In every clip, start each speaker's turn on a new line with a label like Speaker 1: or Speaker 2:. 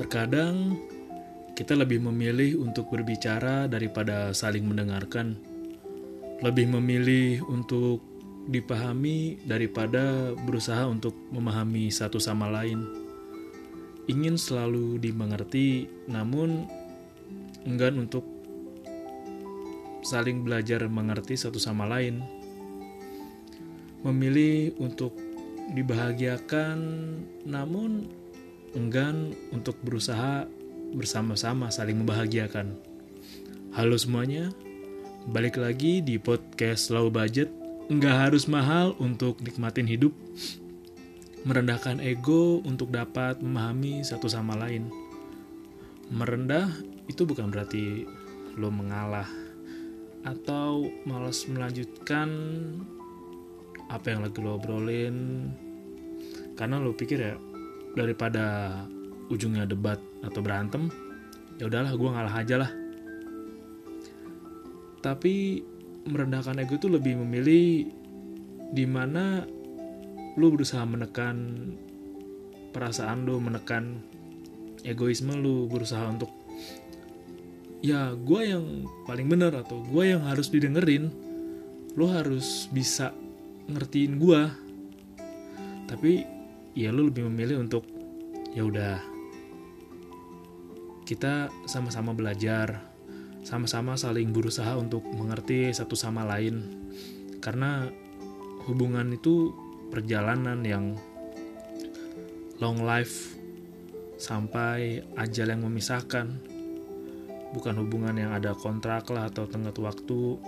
Speaker 1: Terkadang kita lebih memilih untuk berbicara daripada saling mendengarkan. Lebih memilih untuk dipahami daripada berusaha untuk memahami satu sama lain. Ingin selalu dimengerti, namun enggan untuk saling belajar mengerti satu sama lain. Memilih untuk dibahagiakan, namun enggan untuk berusaha bersama-sama saling membahagiakan. Halo semuanya, balik lagi di podcast Low Budget. Nggak harus mahal untuk nikmatin hidup, merendahkan ego untuk dapat memahami satu sama lain. Merendah itu bukan berarti lo mengalah atau malas melanjutkan apa yang lagi lo obrolin karena lo pikir ya daripada ujungnya debat atau berantem ya udahlah gue ngalah aja lah. Tapi merendahkan ego itu lebih memilih di mana lu berusaha menekan perasaan lu menekan egoisme lu berusaha untuk ya gue yang paling bener atau gue yang harus didengerin lu harus bisa ngertiin gue tapi ya lu lebih memilih untuk ya udah kita sama-sama belajar sama-sama saling berusaha untuk mengerti satu sama lain. Karena hubungan itu perjalanan yang long life sampai ajal yang memisahkan. Bukan hubungan yang ada kontrak lah atau tenggat waktu.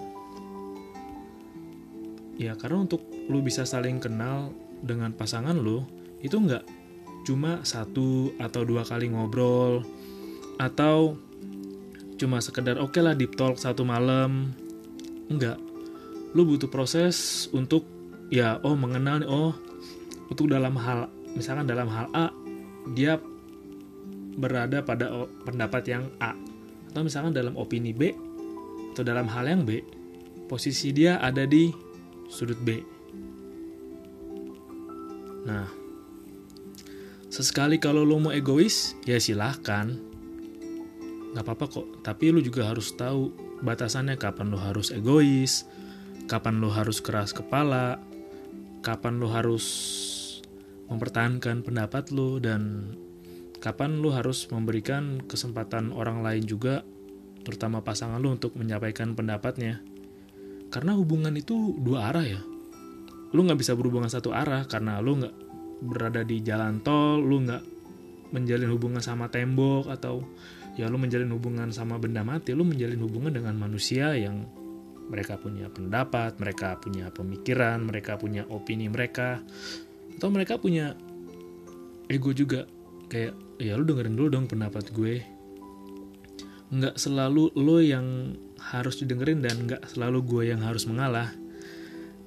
Speaker 1: Ya karena untuk lu bisa saling kenal dengan pasangan lu itu nggak cuma satu atau dua kali ngobrol atau cuma sekedar oke okay lah deep talk satu malam. Enggak lu butuh proses untuk ya oh mengenal oh untuk dalam hal misalkan dalam hal A dia berada pada pendapat yang A. Atau misalkan dalam opini B atau dalam hal yang B posisi dia ada di sudut B. Nah sesekali kalau lo mau egois ya silahkan. Nggak apa-apa kok tapi lu juga harus tahu batasannya. Kapan lu harus egois kapan lu harus keras kepala kapan lu harus mempertahankan pendapat lu dan kapan lu harus memberikan kesempatan orang lain juga terutama pasangan lu untuk menyampaikan pendapatnya. Karena hubungan itu dua arah ya. Lu nggak bisa berhubungan satu arah karena lu nggak berada di jalan tol lu nggak menjalin hubungan sama tembok atau ya lu menjalin hubungan sama benda mati lu menjalin hubungan dengan manusia yang mereka punya pendapat mereka punya pemikiran mereka punya opini mereka atau mereka punya ego juga. Kayak ya lu dengerin dulu dong pendapat gue. Nggak selalu lo yang harus didengerin dan nggak selalu gue yang harus mengalah.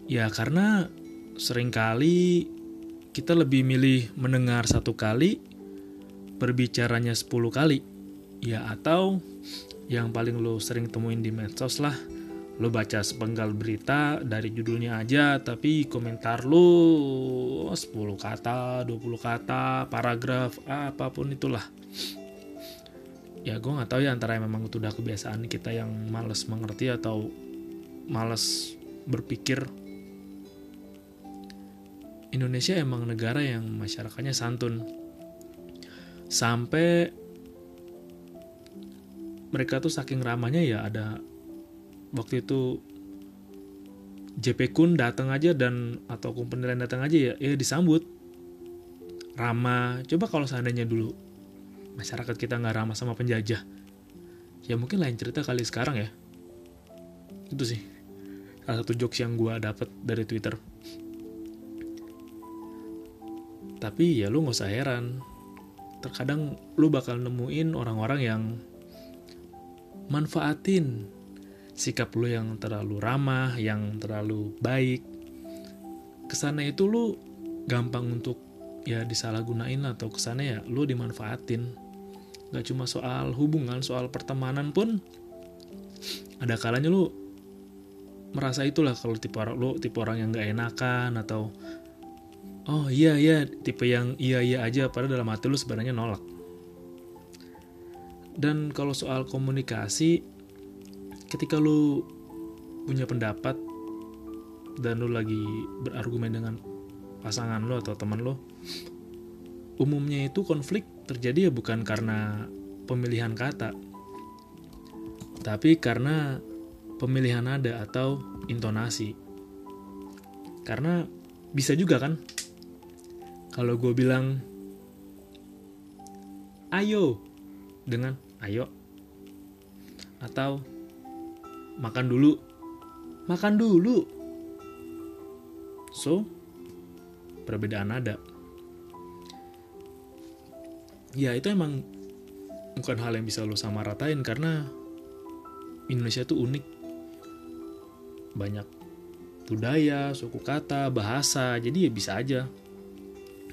Speaker 1: Ya karena sering kali kita lebih milih mendengar satu kali berbicaranya 10 kali. Ya atau yang paling lo sering temuin di medsos lah. Lo baca sepenggal berita dari judulnya aja tapi komentar lo 10 kata 20 kata paragraf apa pun itulah. Ya gue nggak tahu ya antara memang itu udah kebiasaan kita yang males mengerti atau males berpikir Indonesia emang negara yang masyarakatnya santun. Sampai mereka tuh saking ramahnya ya ada waktu itu JP Kun datang aja dan atau company lain datang aja ya ya disambut. Ramah. Coba kalau seandainya dulu masyarakat kita nggak ramah sama penjajah ya mungkin lain cerita kali sekarang ya. Itu sih salah satu jokes yang gue dapet dari Twitter tapi ya lu nggak usah heran terkadang lu bakal nemuin orang-orang yang manfaatin sikap lu yang terlalu ramah, yang terlalu baik. Ke sana itu lu gampang untuk ya disalahgunain lah atau ke sana ya lu dimanfaatin. Gak cuma soal hubungan, soal pertemanan pun ada kalanya lu merasa itulah kalau tipe orang lu tipe orang yang gak enakan atau oh iya iya. Tipe yang iya iya aja padahal dalam hati lu sebenarnya nolak. Dan kalau soal komunikasi ketika lu punya pendapat dan lu lagi berargumen dengan pasangan lo atau teman lo umumnya itu konflik terjadi ya bukan karena pemilihan kata tapi karena pemilihan nada atau intonasi. Karena bisa juga kan kalau gue bilang ayo dengan ayo. Atau makan dulu. Makan dulu. So perbedaan nada ya itu emang bukan hal yang bisa lo sama ratain karena Indonesia tuh unik. Banyak budaya, suku kata, bahasa, jadi ya bisa aja.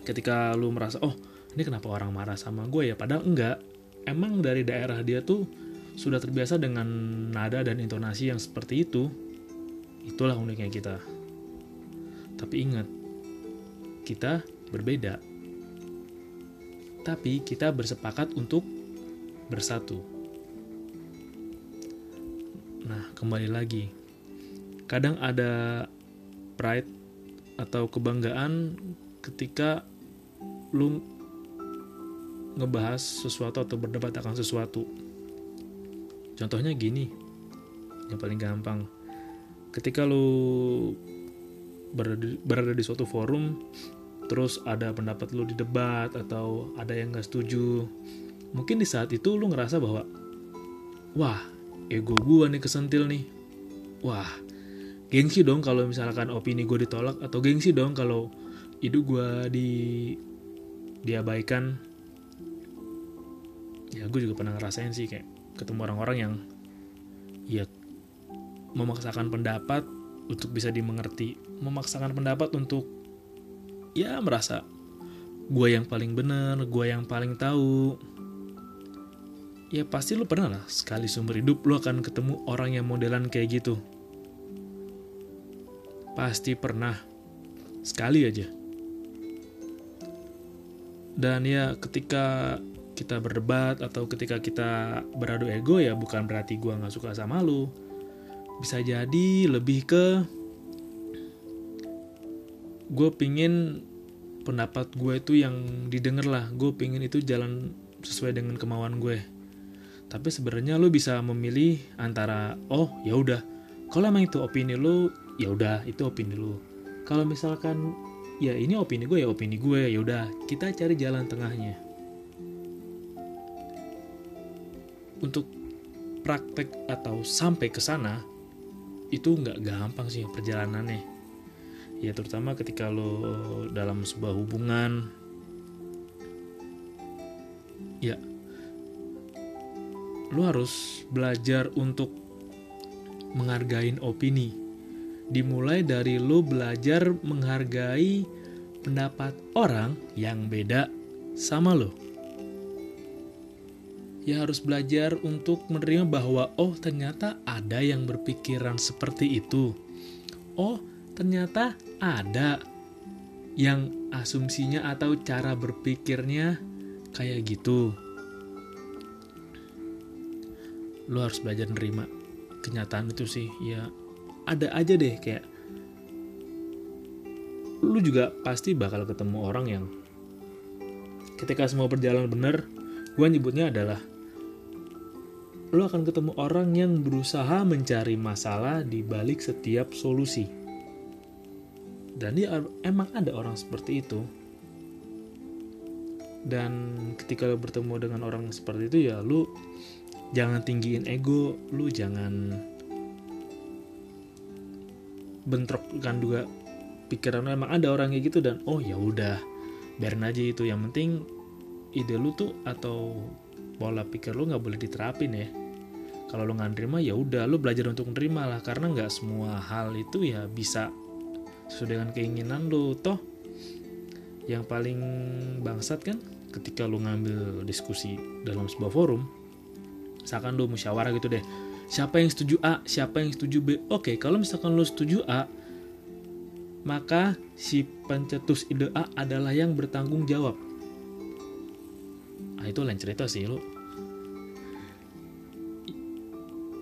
Speaker 1: Ketika lu merasa, oh ini kenapa orang marah sama gue ya, padahal enggak. Emang dari daerah dia tuh sudah terbiasa dengan nada dan intonasi yang seperti itu. Itulah uniknya kita. Tapi ingat, kita berbeda. Tapi kita bersepakat untuk bersatu. Nah, kembali lagi, kadang ada pride atau kebanggaan ketika lu ngebahas sesuatu atau berdebat akan sesuatu. Contohnya gini, yang paling gampang. Ketika lu berada, berada di suatu forum, terus ada pendapat lu di debat atau ada yang gak setuju, mungkin di saat itu lu ngerasa bahwa, wah, ego gua nih kesentil nih. Wah, gengsi dong kalau misalkan opini gue ditolak atau gengsi dong kalau ide gue di diabaikan ya gue juga pernah ngerasain sih kayak ketemu orang-orang yang ya memaksakan pendapat untuk bisa dimengerti memaksakan pendapat untuk ya merasa gue yang paling bener gue yang paling tahu ya pasti lo pernah lah sekali sumber hidup lo akan ketemu orang yang modelan kayak gitu Pasti pernah. Sekali aja. Dan ya ketika kita berdebat atau ketika kita beradu ego ya bukan berarti gue gak suka sama lu. Bisa jadi lebih ke gue pingin pendapat gue itu yang didengar lah. Gue pingin itu jalan sesuai dengan kemauan gue. Tapi sebenarnya lu bisa memilih antara oh ya udah kalau emang itu opini lu ya udah itu opini lu kalau misalkan ya ini opini gue ya opini gue. Ya udah kita cari jalan tengahnya. Untuk praktek atau sampai ke sana itu nggak gampang sih perjalanannya. Ya terutama ketika lo dalam sebuah hubungan. Ya lo harus belajar untuk menghargai opini dimulai dari lo belajar menghargai pendapat orang yang beda sama lo. Ya harus belajar untuk menerima bahwa oh ternyata ada yang berpikiran seperti itu. Oh ternyata ada yang asumsinya atau cara berpikirnya kayak gitu. Lo harus belajar nerima kenyataan itu sih ya ada aja deh kayak lu juga pasti bakal ketemu orang yang ketika semua berjalan benar gue nyebutnya adalah lu akan ketemu orang yang berusaha mencari masalah di balik setiap solusi. Dan dia emang ada orang seperti itu. Dan ketika lu bertemu dengan orang seperti itu ya lu jangan tinggiin ego lu jangan bentrok kan juga pikiran emang ada orang kayak gitu dan oh ya udah biarin aja itu. Yang penting ide lu tuh atau pola pikir lu nggak boleh diterapin ya. Kalau lu nggak nerima ya udah lu belajar untuk nerima lah. Karena nggak semua hal itu ya bisa sesuai dengan keinginan lu. Toh yang paling bangsat kan ketika lu ngambil diskusi dalam sebuah forum misalkan lu musyawarah gitu deh siapa yang setuju A, siapa yang setuju B. Oke, kalau misalkan lo setuju A, maka si pencetus ide A adalah yang bertanggung jawab. Nah, itu lain cerita sih lo.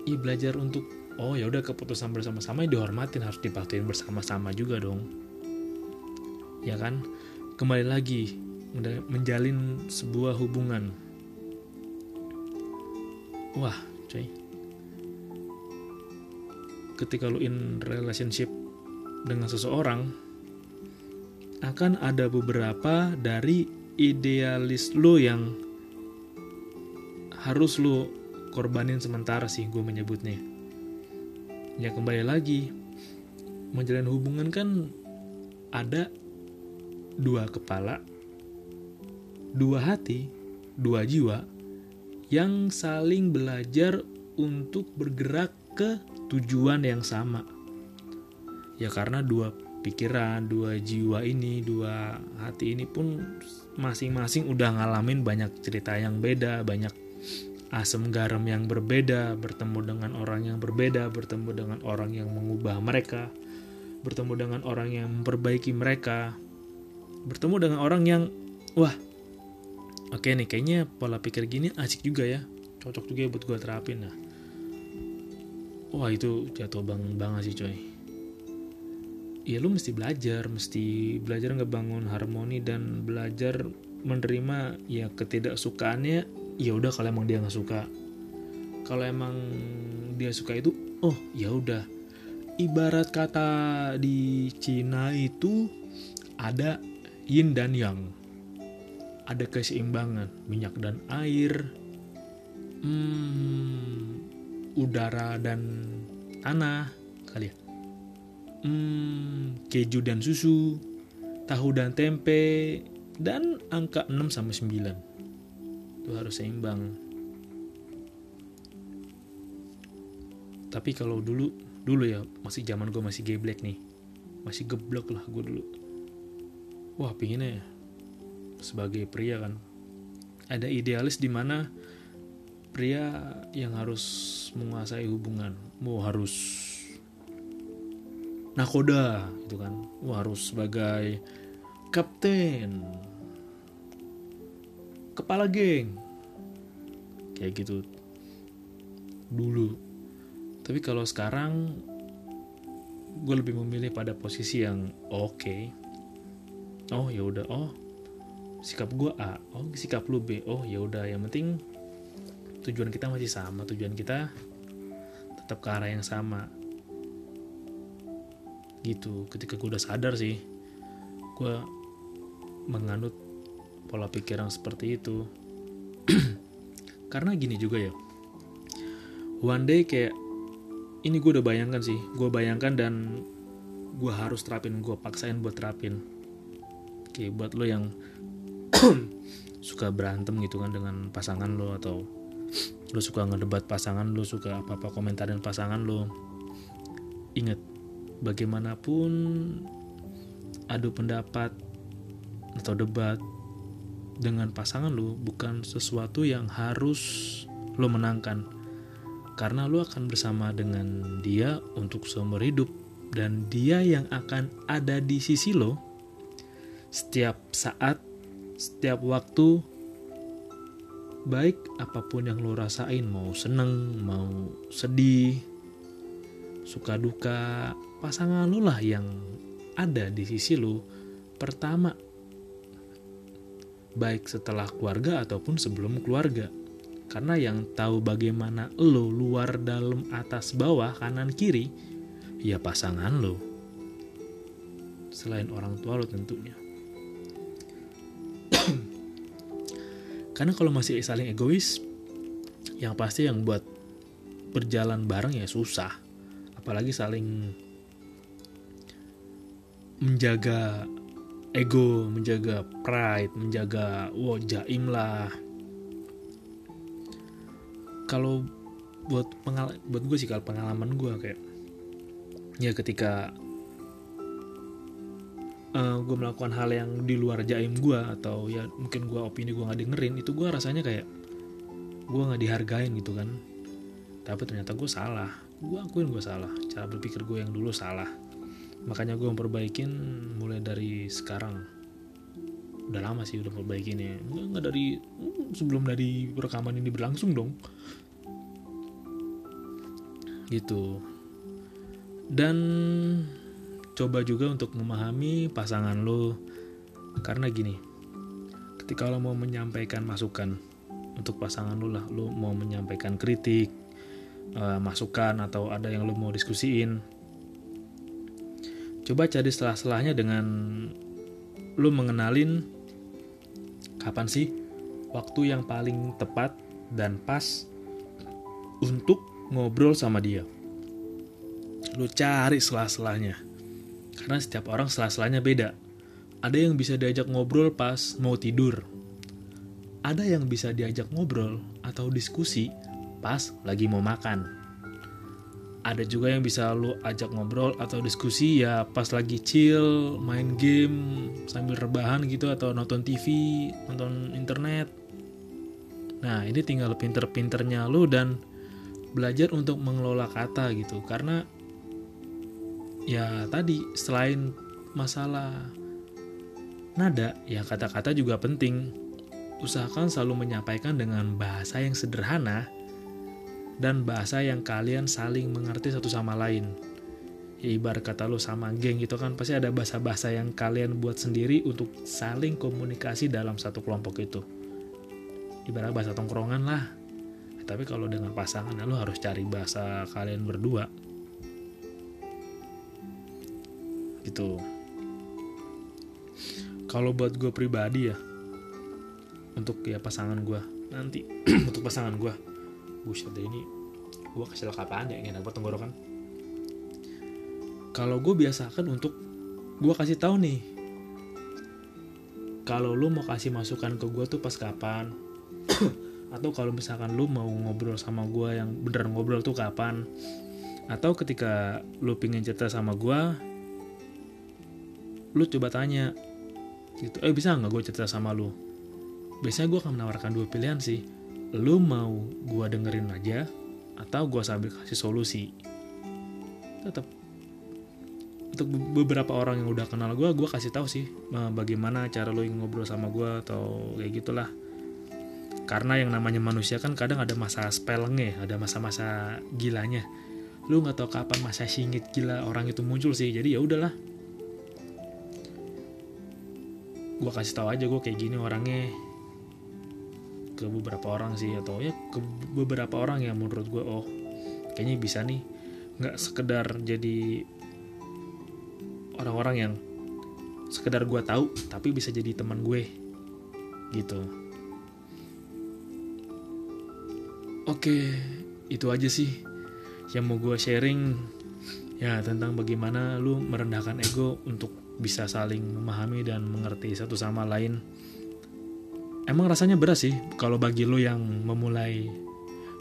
Speaker 1: ya belajar untuk oh ya udah keputusan bersama-sama dihormatin harus dipatuhin bersama-sama juga dong ya kan kembali lagi menjalin sebuah hubungan wah coy ketika lu in relationship dengan seseorang akan ada beberapa dari idealis lu yang harus lu korbanin sementara sih gue menyebutnya. Ya kembali lagi menjalin hubungan kan ada dua kepala dua hati dua jiwa yang saling belajar untuk bergerak ke tujuan yang sama. Ya karena dua pikiran, dua jiwa ini, dua hati ini pun masing-masing udah ngalamin banyak cerita yang beda, banyak asam garam yang berbeda, bertemu dengan orang yang berbeda, bertemu dengan orang yang mengubah mereka, bertemu dengan orang yang memperbaiki mereka, bertemu dengan orang yang wah oke nih kayaknya pola pikir gini asik juga ya cocok juga ya buat gue terapin nah wah itu jatuh bangun banget sih coy. Ya lu mesti belajar mesti belajar ngebangun harmoni dan belajar menerima ya ketidaksukaannya ya udah kalau emang dia nggak suka. Kalau emang dia suka itu oh ya udah. Ibarat kata di Cina itu ada yin dan yang. Ada keseimbangan minyak dan air, hmm, udara dan tanah kali ya, hmm, keju dan susu, tahu dan tempe, dan angka 6 sama 9. Itu harus seimbang. Tapi kalau dulu, dulu ya, masih zaman gue masih geblek nih. Masih geblok lah gue dulu. Wah, pinginnya ya sebagai pria kan ada idealis di mana pria yang harus menguasai hubungan. Mau harus nakoda gitu kan. Mau harus sebagai kapten kepala geng. Kayak gitu. Dulu. Tapi kalau sekarang gue lebih memilih pada posisi yang oke. Okay. oh ya udah. Oh sikap gue A. Oh sikap lu B. Oh ya udah. Yang penting tujuan kita masih sama tujuan kita tetap ke arah yang sama. Gitu ketika gue udah sadar sih gue menganut pola pikir yang seperti itu. Karena gini juga ya one day kayak ini gue udah bayangkan sih gue bayangkan dan gue harus terapin gue paksain buat terapin. Kayak buat lo yang suka berantem gitu kan dengan pasangan lo atau lo suka ngedebat pasangan lo suka apa-apa komentarin pasangan lo ingat bagaimanapun adu pendapat atau debat dengan pasangan lo bukan sesuatu yang harus lo menangkan. Karena lo akan bersama dengan dia untuk seumur hidup dan dia yang akan ada di sisi lo. Setiap saat setiap waktu baik apa pun yang lo rasain mau seneng mau sedih suka duka pasangan lo lah yang ada di sisi lo. Pertama baik setelah keluarga ataupun sebelum keluarga. Karena yang tahu bagaimana lo luar dalam atas bawah kanan kiri ya pasangan lo. Selain orang tua lo tentunya karena kalau masih saling egois yang pasti yang buat berjalan bareng ya susah. Apalagi saling menjaga ego menjaga pride menjaga wow jaim lah. Kalau buat pengal buat gue sih kalau pengalaman gue kayak ya ketika uh, eh, gue melakukan hal yang di luar jaim gue atau ya mungkin gue opini gue nggak dengerin itu gue rasanya kayak gue nggak dihargain gitu kan. Tapi ternyata gue salah. Gue akuin gue salah. Cara berpikir gue yang dulu salah. Makanya gue memperbaikin mulai dari sekarang. Udah lama sih udah perbaikin ya nggak, nggak dari sebelum dari rekaman ini berlangsung dong. Gitu. Dan coba juga untuk memahami pasangan lo. Karena gini ketika lo mau menyampaikan masukan untuk pasangan lo lah lo mau menyampaikan kritik uh, masukan atau ada yang lo mau diskusiin coba cari selah-selahnya dengan lo mengenalin kapan sih waktu yang paling tepat dan pas untuk ngobrol sama dia. Lu cari selah-selahnya karena setiap orang selah-selahnya beda. Ada yang bisa diajak ngobrol pas mau tidur. Ada yang bisa diajak ngobrol atau diskusi pas lagi mau makan. Ada juga yang bisa lu ajak ngobrol atau diskusi ya pas lagi chill main game sambil rebahan gitu atau nonton TV nonton internet. Nah ini tinggal pinter-pinternya lu dan belajar untuk mengelola kata gitu. Karena ya tadi selain masalah nada ya kata-kata juga penting. Usahakan selalu menyampaikan dengan bahasa yang sederhana dan bahasa yang kalian saling mengerti satu sama lain. Ya ibarat kata lo sama geng gitu kan pasti ada bahasa-bahasa yang kalian buat sendiri untuk saling komunikasi dalam satu kelompok itu. Ibarat bahasa tongkrongan lah. Tapi kalau dengan pasangan lo harus cari bahasa kalian berdua gitu. Kalau buat gue pribadi ya untuk ya pasangan gue nanti. Untuk pasangan gue buset deh ini gue kasih lo kapan ya ingin buat tenggorokan. Kalau gue biasakan untuk gue kasih tahu nih kalau lu mau kasih masukan ke gue tuh pas kapan? Atau kalau misalkan lu mau ngobrol sama gue yang bener ngobrol tuh kapan? Atau ketika lu pingin cerita sama gue lu coba tanya gitu. Eh bisa nggak gue cerita sama lu? Biasanya gue akan menawarkan dua pilihan sih. Lu mau gue dengerin aja atau gue sambil kasih solusi. Tetap untuk beberapa orang yang udah kenal gue gue kasih tahu sih bagaimana cara lu ngobrol sama gue atau kayak gitulah. Karena yang namanya manusia kan kadang ada masa spellengnya ada masa-masa gilanya. Lu nggak tahu kapan masa singit gila orang itu muncul sih jadi ya udahlah gue kasih tahu aja gue kayak gini orangnya. Ke beberapa orang sih atau ya ke beberapa orang yang menurut gue oh kayaknya bisa nih. Nggak sekedar jadi orang-orang yang sekedar gue tahu tapi bisa jadi teman gue gitu. Oke itu aja sih yang mau gue sharing ya tentang bagaimana lu merendahkan ego untuk bisa saling memahami dan mengerti satu sama lain. Emang rasanya berat sih kalau bagi lo yang memulai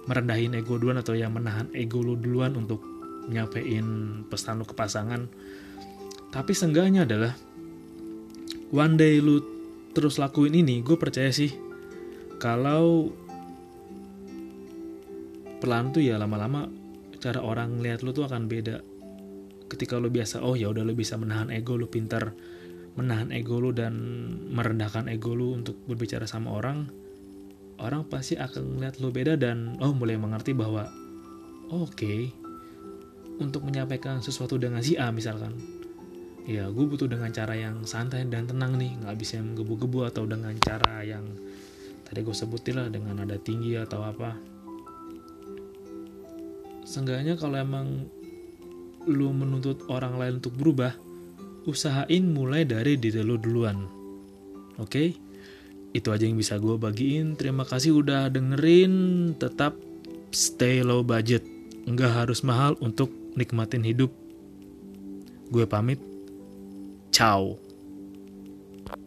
Speaker 1: merendahin ego duluan atau yang menahan ego lo duluan untuk nyampein pesan lo ke pasangan. Tapi seenggaknya adalah one day lu terus lakuin ini, gue percaya sih kalau pelan tuh ya lama-lama cara orang lihat lu tuh akan beda ketika lo biasa oh ya udah lo bisa menahan ego lo pintar menahan ego lo dan merendahkan ego lo untuk berbicara sama orang orang pasti akan melihat lo beda dan oh mulai mengerti bahwa oh, oke okay, untuk menyampaikan sesuatu dengan si A misalkan ya gue butuh dengan cara yang santai dan tenang nih nggak bisa menggebu-gebu atau dengan cara yang tadi gue sebutin lah dengan nada tinggi atau apa. Seenggaknya kalau emang lu menuntut orang lain untuk berubah, usahain mulai dari diri lu duluan. Oke? Okay? Itu aja yang bisa gue bagiin. Terima kasih udah dengerin. Tetap stay low budget. Nggak harus mahal untuk nikmatin hidup. Gue pamit. Ciao.